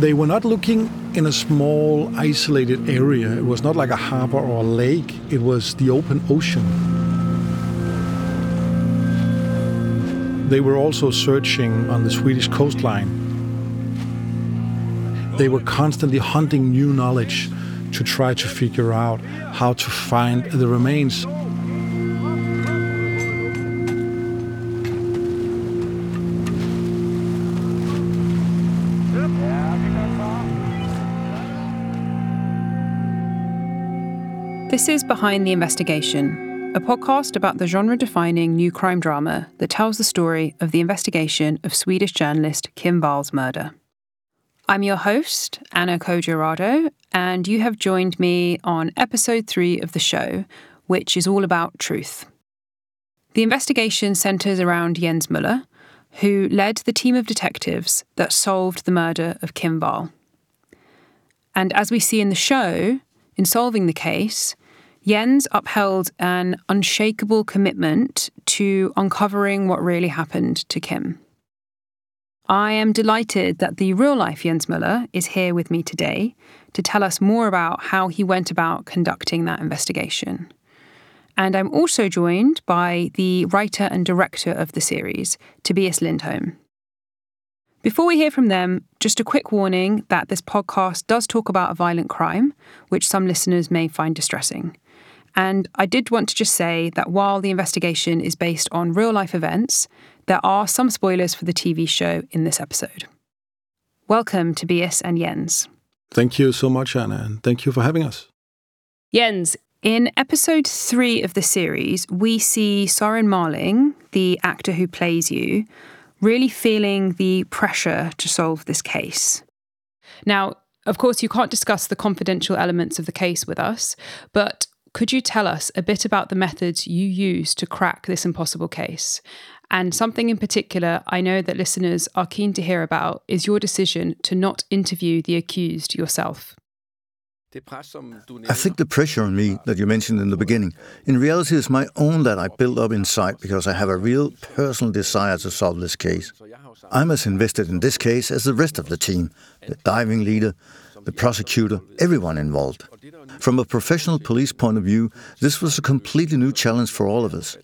They were not looking in a small, isolated area. It was not like a harbor or a lake, it was the open ocean. They were also searching on the Swedish coastline. They were constantly hunting new knowledge to try to figure out how to find the remains. Behind the Investigation, a podcast about the genre defining new crime drama that tells the story of the investigation of Swedish journalist Kim Wall's murder. I'm your host, Anna Cojurado, and you have joined me on episode three of the show, which is all about truth. The investigation centres around Jens Møller, who led the team of detectives that solved the murder of Kim Wall. And as we see in the show, in solving the case, Jens upheld an unshakable commitment to uncovering what really happened to Kim. I am delighted that the real life Jens Møller is here with me today to tell us more about how he went about conducting that investigation. And I'm also joined by the writer and director of the series, Tobias Lindholm. Before we hear from them, just a quick warning that this podcast does talk about a violent crime, which some listeners may find distressing. And I did want to just say that while the investigation is based on real life events, there are some spoilers for the TV show in this episode. Welcome, Tobias and Jens. Thank you so much, Anna, and thank you for having us. Jens, in episode three of the series, we see Søren Malling, the actor who plays you, really feeling the pressure to solve this case. Now, of course, you can't discuss the confidential elements of the case with us, but could you tell us a bit about the methods you use to crack this impossible case? And something in particular I know that listeners are keen to hear about is your decision to not interview the accused yourself. I think the pressure on me that you mentioned in the beginning, in reality, is my own that I built up inside because I have a real personal desire to solve this case. I'm as invested in this case as the rest of the team the diving leader, the prosecutor, everyone involved. From a professional police point of view, this was a completely new challenge for all of us.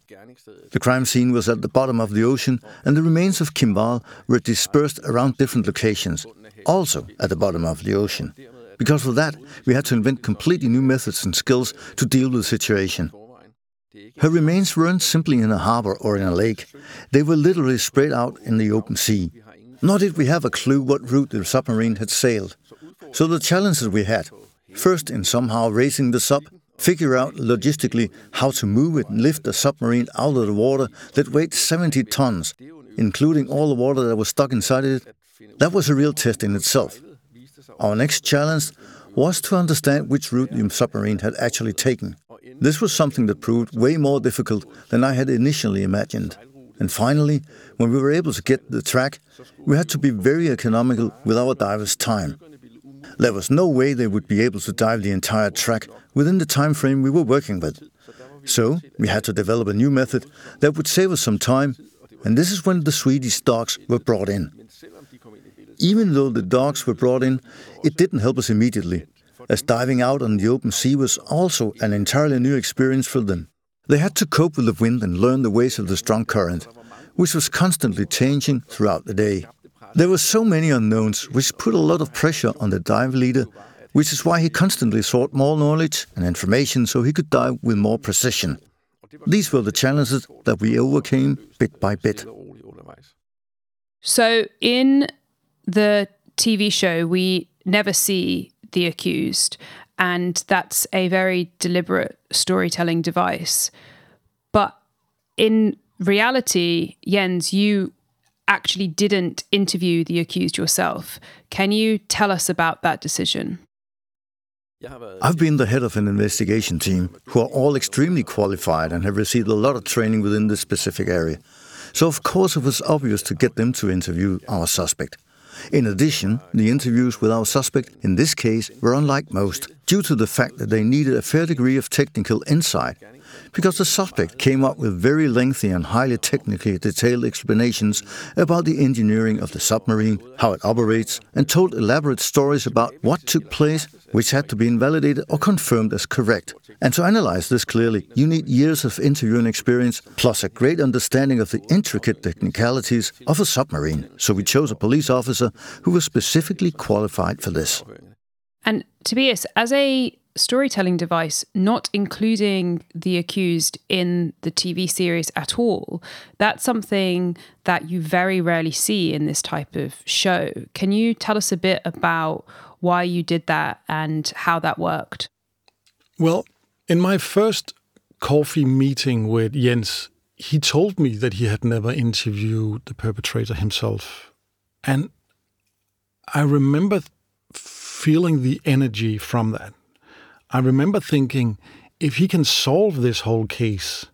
The crime scene was at the bottom of the ocean, and the remains of Kim Wall were dispersed around different locations, also at the bottom of the ocean. Because of that, we had to invent completely new methods and skills to deal with the situation. Her remains weren't simply in a harbor or in a lake, they were literally spread out in the open sea. Nor did we have a clue what route the submarine had sailed. So the challenges we had first in somehow raising the sub, figure out logistically how to move it and lift the submarine out of the water that weighed 70 tons, including all the water that was stuck inside it. That was a real test in itself. Our next challenge was to understand which route the submarine had actually taken. This was something that proved way more difficult than I had initially imagined. And finally, when we were able to get the track, we had to be very economical with our divers' time. There was no way they would be able to dive the entire track within the time frame we were working with. So we had to develop a new method that would save us some time, and this is when the Swedish dogs were brought in. Even though the dogs were brought in, it didn't help us immediately, as diving out on the open sea was also an entirely new experience for them. They had to cope with the wind and learn the ways of the strong current, which was constantly changing throughout the day. There were so many unknowns, which put a lot of pressure on the dive leader, which is why he constantly sought more knowledge and information so he could dive with more precision. These were the challenges that we overcame bit by bit. So, in the TV show, we never see the accused, and that's a very deliberate storytelling device. But in reality, Jens, you actually didn't interview the accused yourself. Can you tell us about that decision? I've been the head of an investigation team who are all extremely qualified and have received a lot of training within this specific area. So, of course, it was obvious to get them to interview our suspect. In addition, the interviews with our suspect in this case were unlike most, due to the fact that they needed a fair degree of technical insight, because the suspect came up with very lengthy and highly technically detailed explanations about the engineering of the submarine, how it operates, and told elaborate stories about what took place, which had to be invalidated or confirmed as correct. And to analyze this clearly, you need years of interviewing experience plus a great understanding of the intricate technicalities of a submarine. So we chose a police officer who was specifically qualified for this. And Tobias, as a storytelling device, not including the accused in the TV series at all, that's something that you very rarely see in this type of show. Can you tell us a bit about why you did that and how that worked? Well, in my first coffee meeting with Jens, he told me that he had never interviewed the perpetrator himself. And I remember feeling the energy from that. I remember thinking if he can solve this whole case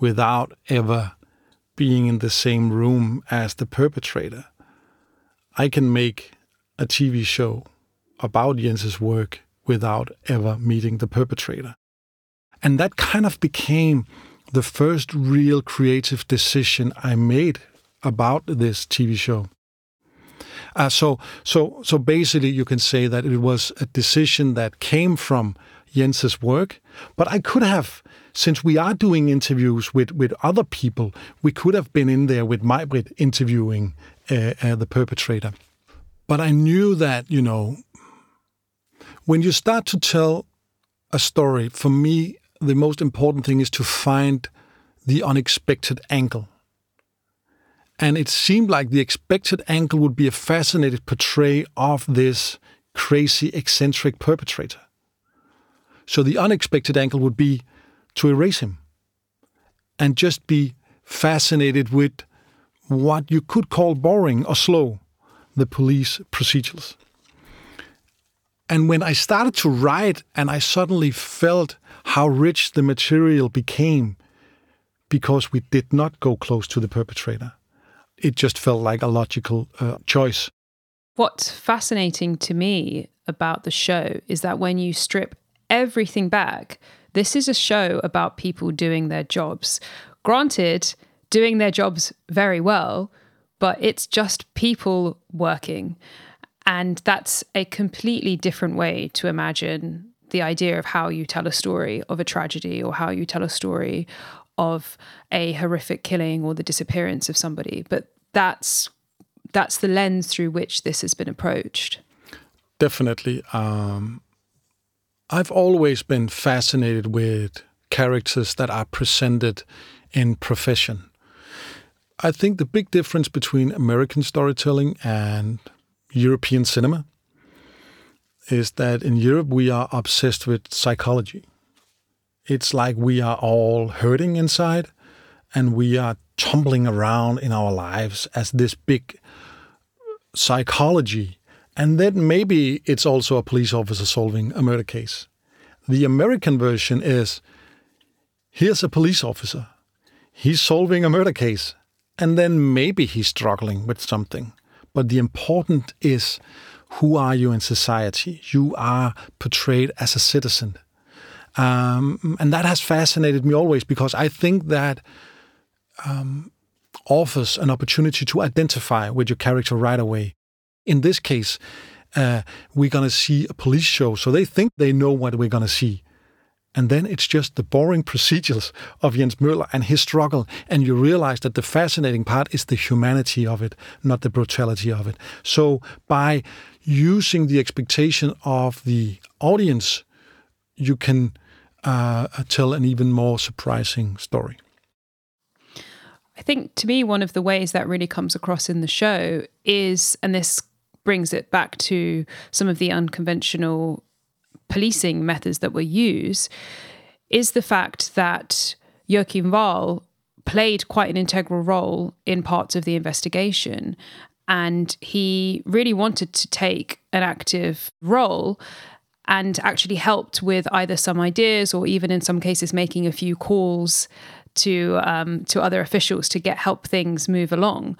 without ever being in the same room as the perpetrator, I can make a TV show about Jens's work without ever meeting the perpetrator. And that kind of became the first real creative decision I made about this TV show. Uh, so, so, so basically, you can say that it was a decision that came from Jens's work, but I could have, since we are doing interviews with with other people, we could have been in there with Majbritt interviewing uh, uh, the perpetrator. But I knew that you know, when you start to tell a story, for me, the most important thing is to find the unexpected angle and it seemed like the expected angle would be a fascinated portrayal of this crazy, eccentric perpetrator. So the unexpected angle would be to erase him and just be fascinated with what you could call boring or slow the police procedures. And when I started to write, and I suddenly felt how rich the material became because we did not go close to the perpetrator it just felt like a logical uh, choice. What's fascinating to me about the show is that when you strip everything back, this is a show about people doing their jobs. Granted, doing their jobs very well, but it's just people working. And that's a completely different way to imagine the idea of how you tell a story of a tragedy or how you tell a story of a horrific killing or the disappearance of somebody, but that's that's the lens through which this has been approached. Definitely. Um, I've always been fascinated with characters that are presented in profession. I think the big difference between American storytelling and European cinema is that in Europe we are obsessed with psychology. It's like we are all hurting inside and we are tumbling around in our lives as this big psychology. And then maybe it's also a police officer solving a murder case. The American version is here's a police officer. He's solving a murder case. And then maybe he's struggling with something. But the important is who are you in society? You are portrayed as a citizen. Um, and that has fascinated me always because I think that um, offers an opportunity to identify with your character right away. In this case, uh, we're going to see a police show, so they think they know what we're going to see. And then it's just the boring procedures of Jens Møller and his struggle. And you realize that the fascinating part is the humanity of it, not the brutality of it. So by using the expectation of the audience, you can uh, tell an even more surprising story. I think to me, one of the ways that really comes across in the show is, and this brings it back to some of the unconventional policing methods that were used, is the fact that Joachim Wall played quite an integral role in parts of the investigation. And he really wanted to take an active role and actually helped with either some ideas or even in some cases making a few calls to um, to other officials to get help things move along.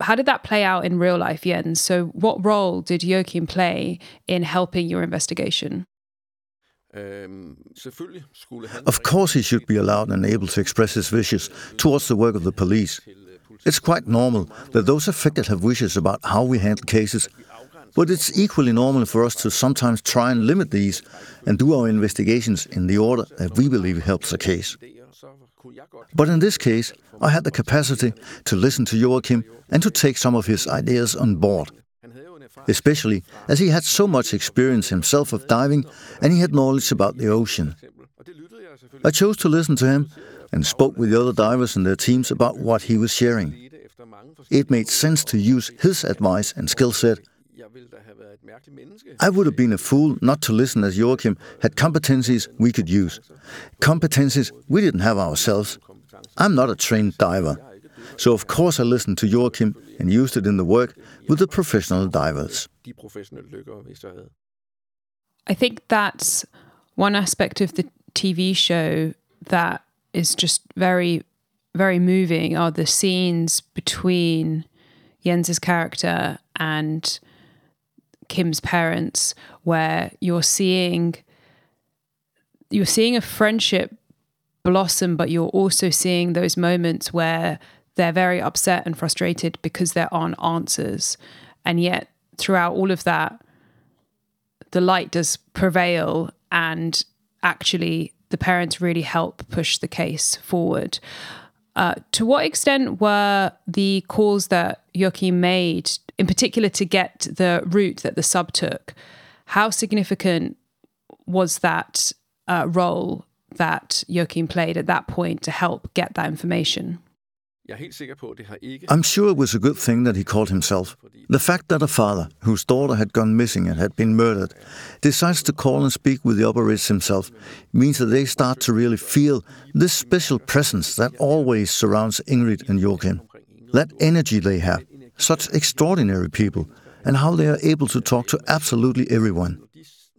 How did that play out in real life, Jens? So, what role did Joachim play in helping your investigation? Of course, he should be allowed and able to express his wishes towards the work of the police. It's quite normal that those affected have wishes about how we handle cases, but it's equally normal for us to sometimes try and limit these and do our investigations in the order that we believe helps the case. But in this case, I had the capacity to listen to Joachim and to take some of his ideas on board. Especially as he had so much experience himself of diving and he had knowledge about the ocean. I chose to listen to him and spoke with the other divers and their teams about what he was sharing. It made sense to use his advice and skill set I would have been a fool not to listen as Joachim had competencies we could use. Competencies we didn't have ourselves. I'm not a trained diver. So of course I listened to Joachim and used it in the work with the professional divers. I think that's one aspect of the TV show that is just very, very moving are the scenes between Jens's character and Kim's parents, where you're seeing you're seeing a friendship blossom, but you're also seeing those moments where they're very upset and frustrated because there aren't answers. And yet, throughout all of that, the light does prevail, and actually, the parents really help push the case forward. Uh, to what extent were the calls that Joachim made in particular to get the route that the sub took, how significant was that uh, role that Joachim played at that point to help get that information? I'm sure it was a good thing that he called himself. The fact that a father, whose daughter had gone missing and had been murdered, decides to call and speak with the operator himself means that they start to really feel this special presence that always surrounds Ingrid and Joachim. That energy they have, such extraordinary people, and how they are able to talk to absolutely everyone.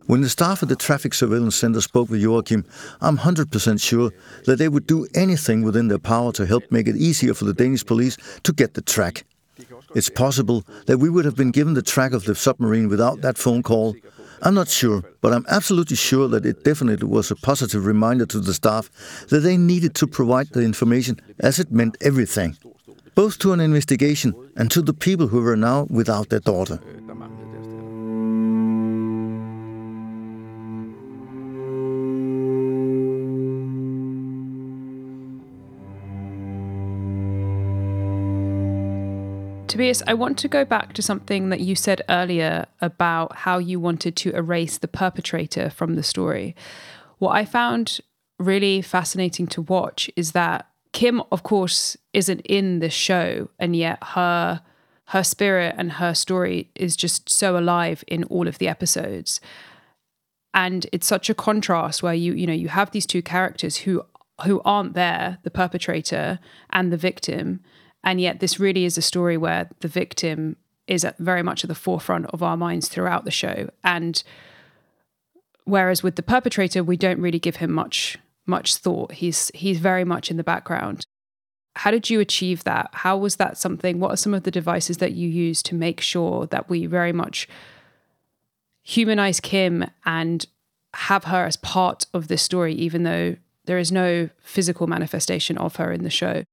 When the staff at the Traffic Surveillance Center spoke with Joachim, I'm 100% sure that they would do anything within their power to help make it easier for the Danish police to get the track. It's possible that we would have been given the track of the submarine without that phone call. I'm not sure, but I'm absolutely sure that it definitely was a positive reminder to the staff that they needed to provide the information as it meant everything both to an investigation and to the people who were now without their daughter. Tobias, I want to go back to something that you said earlier about how you wanted to erase the perpetrator from the story. What I found really fascinating to watch is that Kim, of course, isn't in the show, and yet her her spirit and her story is just so alive in all of the episodes. And it's such a contrast where you you know you have these two characters who who aren't there, the perpetrator and the victim, and yet this really is a story where the victim is very much at the forefront of our minds throughout the show. And whereas with the perpetrator, we don't really give him much much thought. He's he's very much in the background. How did you achieve that? How was that something? What are some of the devices that you use to make sure that we very much humanize Kim and have her as part of this story, even though there is no physical manifestation of her in the show?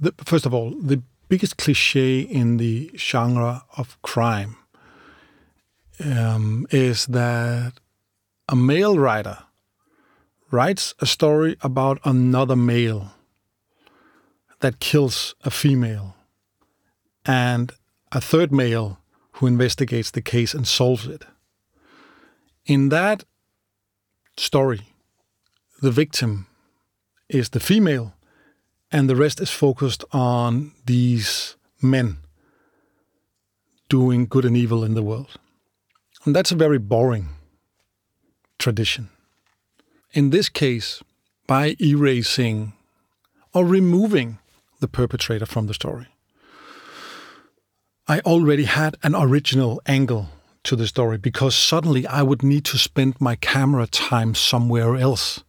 The, first of all, the biggest cliche in the genre of crime um, is that a male writer writes a story about another male that kills a female and a third male who investigates the case and solves it. In that story, the victim is the female, and the rest is focused on these men doing good and evil in the world. And that's a very boring tradition in this case, by erasing or removing the perpetrator from the story. I already had an original angle to the story because suddenly I would need to spend my camera time somewhere else.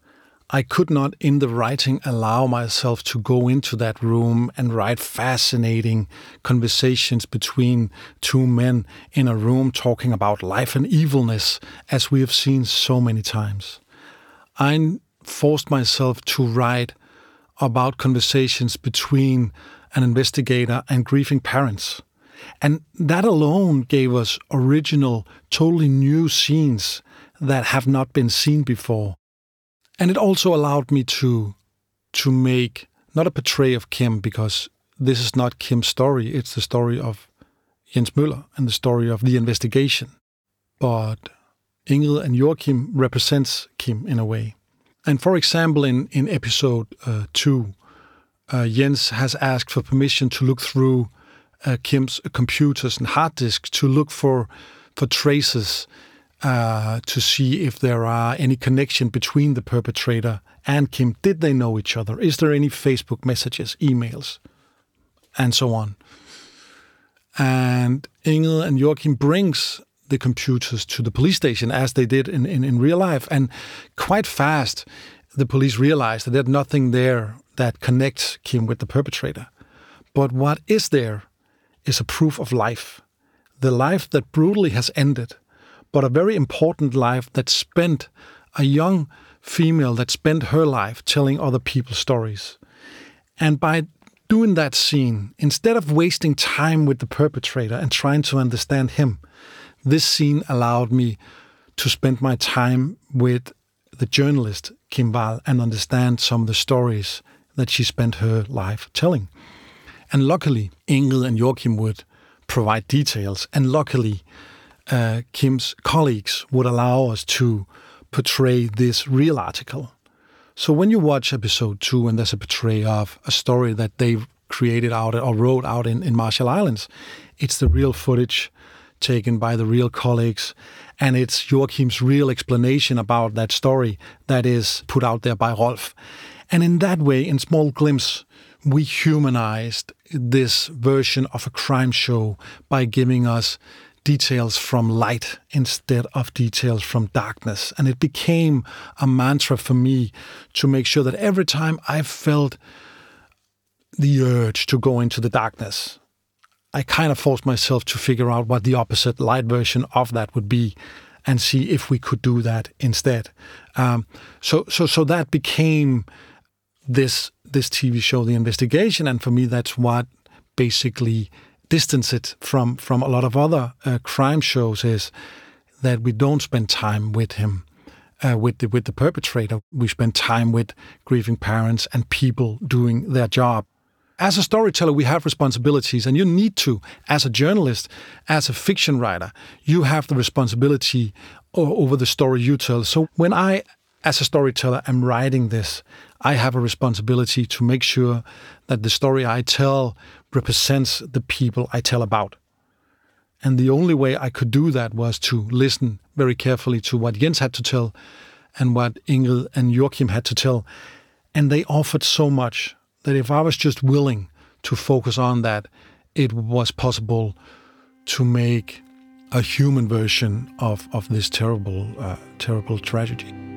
I could not, in the writing, allow myself to go into that room and write fascinating conversations between two men in a room talking about life and evilness, as we have seen so many times. I forced myself to write about conversations between an investigator and grieving parents. And that alone gave us original, totally new scenes that have not been seen before. And it also allowed me to to make not a portray of Kim because this is not Kim's story, it's the story of Jens Møller and the story of the investigation. But Ingrid and Joachim represents Kim in a way. And for example, in, in episode uh, two, uh, Jens has asked for permission to look through uh, Kim's computers and hard disks to look for for traces uh, to see if there are any connection between the perpetrator and Kim. Did they know each other? Is there any Facebook messages, emails, and so on? And Ingrid and Joachim brings the computers to the police station as they did in, in, in real life. And quite fast, the police realized that there's nothing there that connects Kim with the perpetrator. But what is there is a proof of life. The life that brutally has ended, but a very important life that spent a young female that spent her life telling other people's stories. And by doing that scene, instead of wasting time with the perpetrator and trying to understand him, this scene allowed me to spend my time with the journalist Kim Wall and understand some of the stories that she spent her life telling. And luckily, Ingrid and Joachim would provide details, and luckily, uh, Kim's colleagues would allow us to portray this real article. So when you watch episode two and there's a portray of a story that they've created out or wrote out in, in Marshall Islands, it's the real footage taken by the real colleagues. And it's Joachim's real explanation about that story that is put out there by Rolf. And in that way, in small glimpse, we humanized this version of a crime show by giving us details from light instead of details from darkness. And it became a mantra for me to make sure that every time I felt the urge to go into the darkness, I kind of forced myself to figure out what the opposite light version of that would be and see if we could do that instead. Um, so, so, so that became this this TV show, The Investigation, and for me, that's what basically distance it from from a lot of other uh, crime shows is that we don't spend time with him. Uh, with the with the perpetrator, we spend time with grieving parents and people doing their job as a storyteller, we have responsibilities, and you need to, as a journalist, as a fiction writer, you have the responsibility over the story you tell. So when I, as a storyteller, I'm writing this, I have a responsibility to make sure that the story I tell represents the people I tell about. And the only way I could do that was to listen very carefully to what Jens had to tell and what Ingrid and Joachim had to tell. And they offered so much that if I was just willing to focus on that, it was possible to make a human version of, of this terrible, uh, terrible tragedy.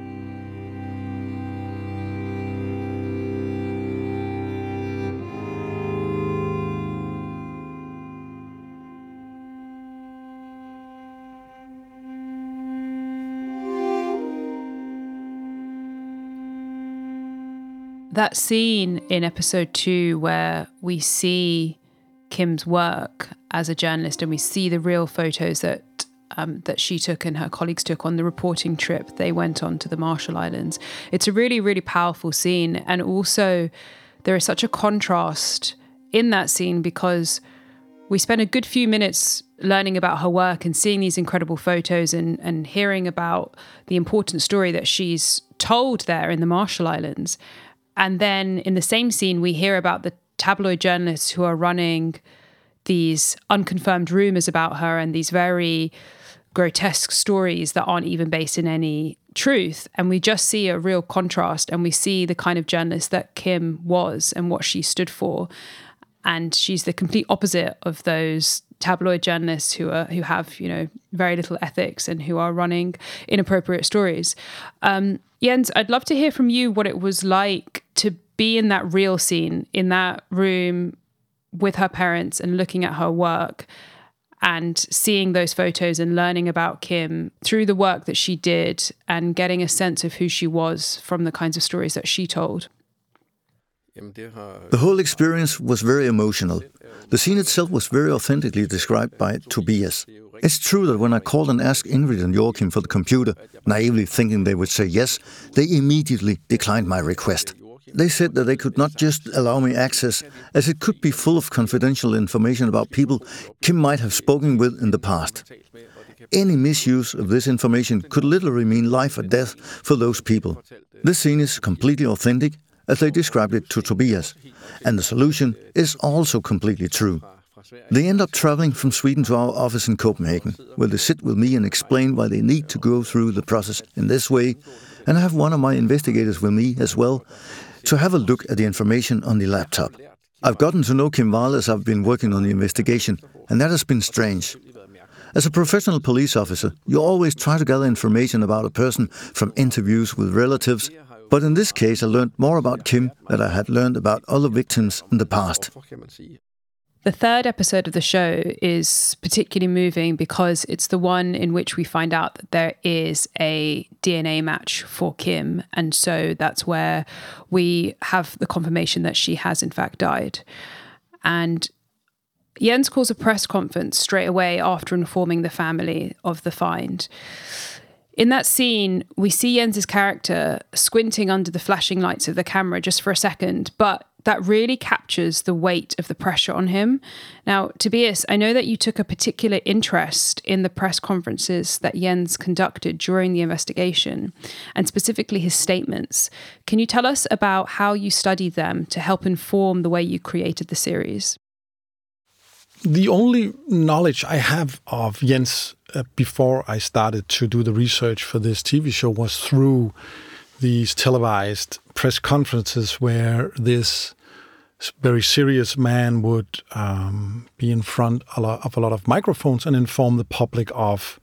That scene in episode two where we see Kim's work as a journalist and we see the real photos that um, that she took and her colleagues took on the reporting trip they went on to the Marshall Islands. It's a really, really powerful scene. And also, there is such a contrast in that scene because we spent a good few minutes learning about her work and seeing these incredible photos and, and hearing about the important story that she's told there in the Marshall Islands. And then in the same scene, we hear about the tabloid journalists who are running these unconfirmed rumors about her and these very grotesque stories that aren't even based in any truth. And we just see a real contrast and we see the kind of journalist that Kim was and what she stood for. and she's the complete opposite of those tabloid journalists who are who have you know very little ethics and who are running inappropriate stories. Um, Jens, I'd love to hear from you what it was like to be in that real scene in that room with her parents and looking at her work and seeing those photos and learning about Kim through the work that she did and getting a sense of who she was from the kinds of stories that she told. The whole experience was very emotional. The scene itself was very authentically described by Tobias. It's true that when I called and asked Ingrid and Joachim for the computer, naively thinking they would say yes, they immediately declined my request. They said that they could not just allow me access, as it could be full of confidential information about people Kim might have spoken with in the past. Any misuse of this information could literally mean life or death for those people. This scene is completely authentic, as they described it to Tobias, and the solution is also completely true. They end up traveling from Sweden to our office in Copenhagen, where they sit with me and explain why they need to go through the process in this way, and I have one of my investigators with me as well, to have a look at the information on the laptop. I've gotten to know Kim Wall as I've been working on the investigation, and that has been strange. As a professional police officer, you always try to gather information about a person from interviews with relatives, but in this case, I learned more about Kim than I had learned about other victims in the past. The third episode of the show is particularly moving because it's the one in which we find out that there is a DNA match for Kim. And so that's where we have the confirmation that she has, in fact, died. And Jens calls a press conference straight away after informing the family of the find. In that scene, we see Jens's character squinting under the flashing lights of the camera just for a second, but that really captures the weight of the pressure on him. Now, Tobias, I know that you took a particular interest in the press conferences that Jens conducted during the investigation, and specifically his statements. Can you tell us about how you studied them to help inform the way you created the series? The only knowledge I have of Jens uh, before I started to do the research for this TV show was through these televised press conferences where this very serious man would um, be in front of a lot of microphones and inform the public of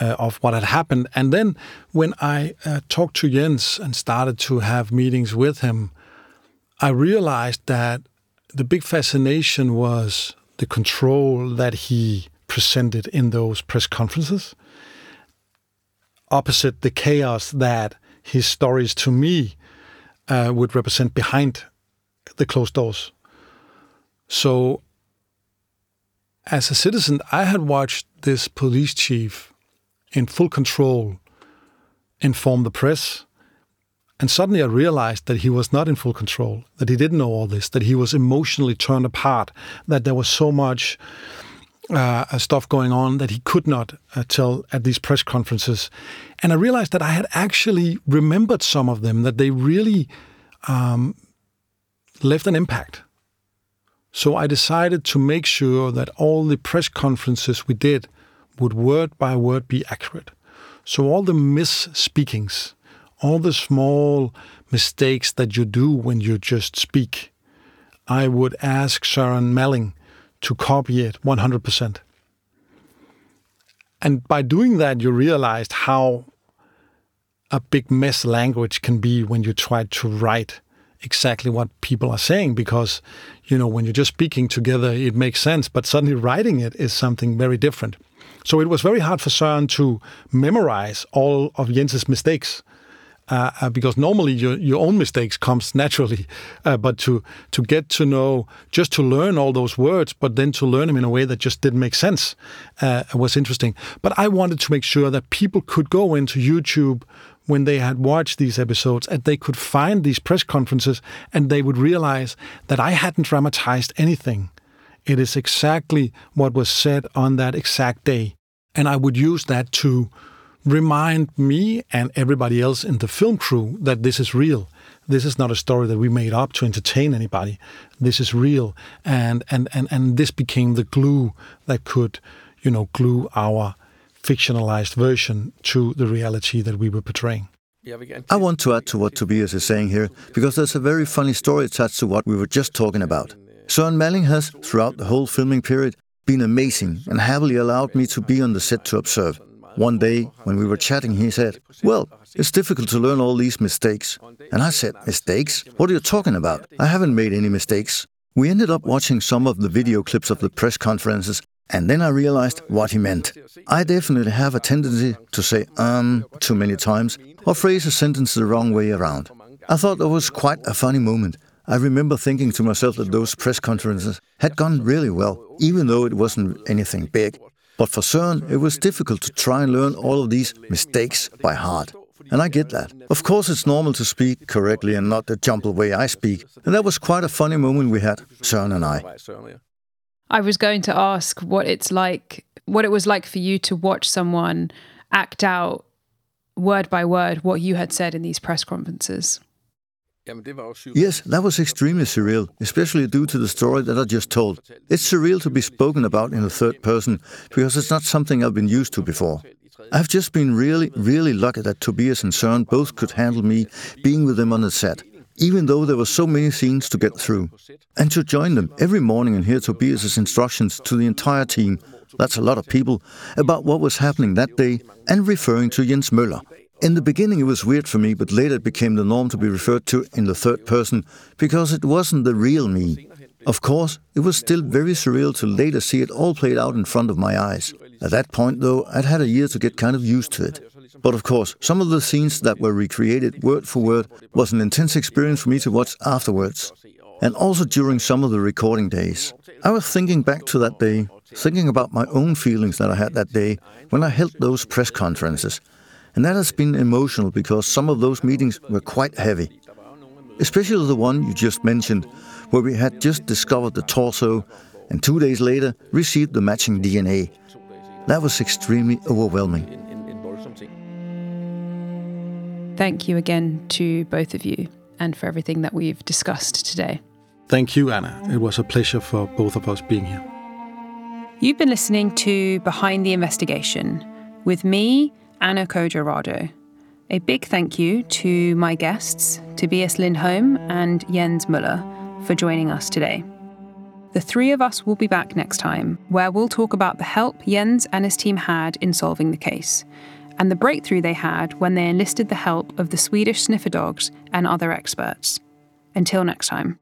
uh, of what had happened. And then when I uh, talked to Jens and started to have meetings with him, I realized that the big fascination was the control that he presented in those press conferences, opposite the chaos that his stories to me uh, would represent behind the closed doors. So, as a citizen, I had watched this police chief in full control inform the press. And suddenly I realized that he was not in full control, that he didn't know all this, that he was emotionally torn apart, that there was so much uh, stuff going on that he could not uh, tell at these press conferences. And I realized that I had actually remembered some of them, that they really um, left an impact. So I decided to make sure that all the press conferences we did would word by word be accurate. So all the misspeakings, all the small mistakes that you do when you just speak, I would ask Søren Malling to copy it 100%. And by doing that, you realized how a big mess language can be when you try to write exactly what people are saying because you know when you're just speaking together it makes sense but suddenly writing it is something very different so it was very hard for Søren to memorize all of Jens's mistakes uh, uh, because normally your your own mistakes comes naturally, uh, but to to get to know, just to learn all those words, but then to learn them in a way that just didn't make sense, uh, was interesting. But I wanted to make sure that people could go into YouTube when they had watched these episodes and they could find these press conferences and they would realize that I hadn't dramatized anything. It is exactly what was said on that exact day. And I would use that to remind me and everybody else in the film crew that this is real. This is not a story that we made up to entertain anybody. This is real. And and and, and this became the glue that could, you know, glue our fictionalized version to the reality that we were portraying. I want to add to what Tobias is saying here, because there's a very funny story attached to what we were just talking about. Søren Malling has, throughout the whole filming period, been amazing and happily allowed me to be on the set to observe. One day, when we were chatting, he said, Well, it's difficult to learn all these mistakes. And I said, Mistakes? What are you talking about? I haven't made any mistakes. We ended up watching some of the video clips of the press conferences, and then I realized what he meant. I definitely have a tendency to say um too many times or phrase a sentence the wrong way around. I thought that was quite a funny moment. I remember thinking to myself that those press conferences had gone really well, even though it wasn't anything big. But for Søren, it was difficult to try and learn all of these mistakes by heart. And I get that. Of course, it's normal to speak correctly and not the jumbled way I speak. And that was quite a funny moment we had, Søren and I. I was going to ask what it's like, what it was like for you to watch someone act out word by word what you had said in these press conferences. Yes, that was extremely surreal, especially due to the story that I just told. It's surreal to be spoken about in the third person because it's not something I've been used to before. I've just been really, really lucky that Tobias and Søren both could handle me being with them on the set, even though there were so many scenes to get through. And to join them every morning and hear Tobias's instructions to the entire team, that's a lot of people, about what was happening that day and referring to Jens Møller. In the beginning, it was weird for me, but later it became the norm to be referred to in the third person because it wasn't the real me. Of course, it was still very surreal to later see it all played out in front of my eyes. At that point, though, I'd had a year to get kind of used to it. But of course, some of the scenes that were recreated word for word was an intense experience for me to watch afterwards. And also during some of the recording days. I was thinking back to that day, thinking about my own feelings that I had that day when I held those press conferences and that has been emotional because some of those meetings were quite heavy. Especially the one you just mentioned, where we had just discovered the torso and two days later received the matching DNA. That was extremely overwhelming. Thank you again to both of you and for everything that we've discussed today. Thank you, Anna. It was a pleasure for both of us being here. You've been listening to Behind the Investigation with me, Anna Codgerado. A big thank you to my guests, Tobias Lindholm and Jens Møller, for joining us today. The three of us will be back next time, where we'll talk about the help Jens and his team had in solving the case, and the breakthrough they had when they enlisted the help of the Swedish sniffer dogs and other experts. Until next time.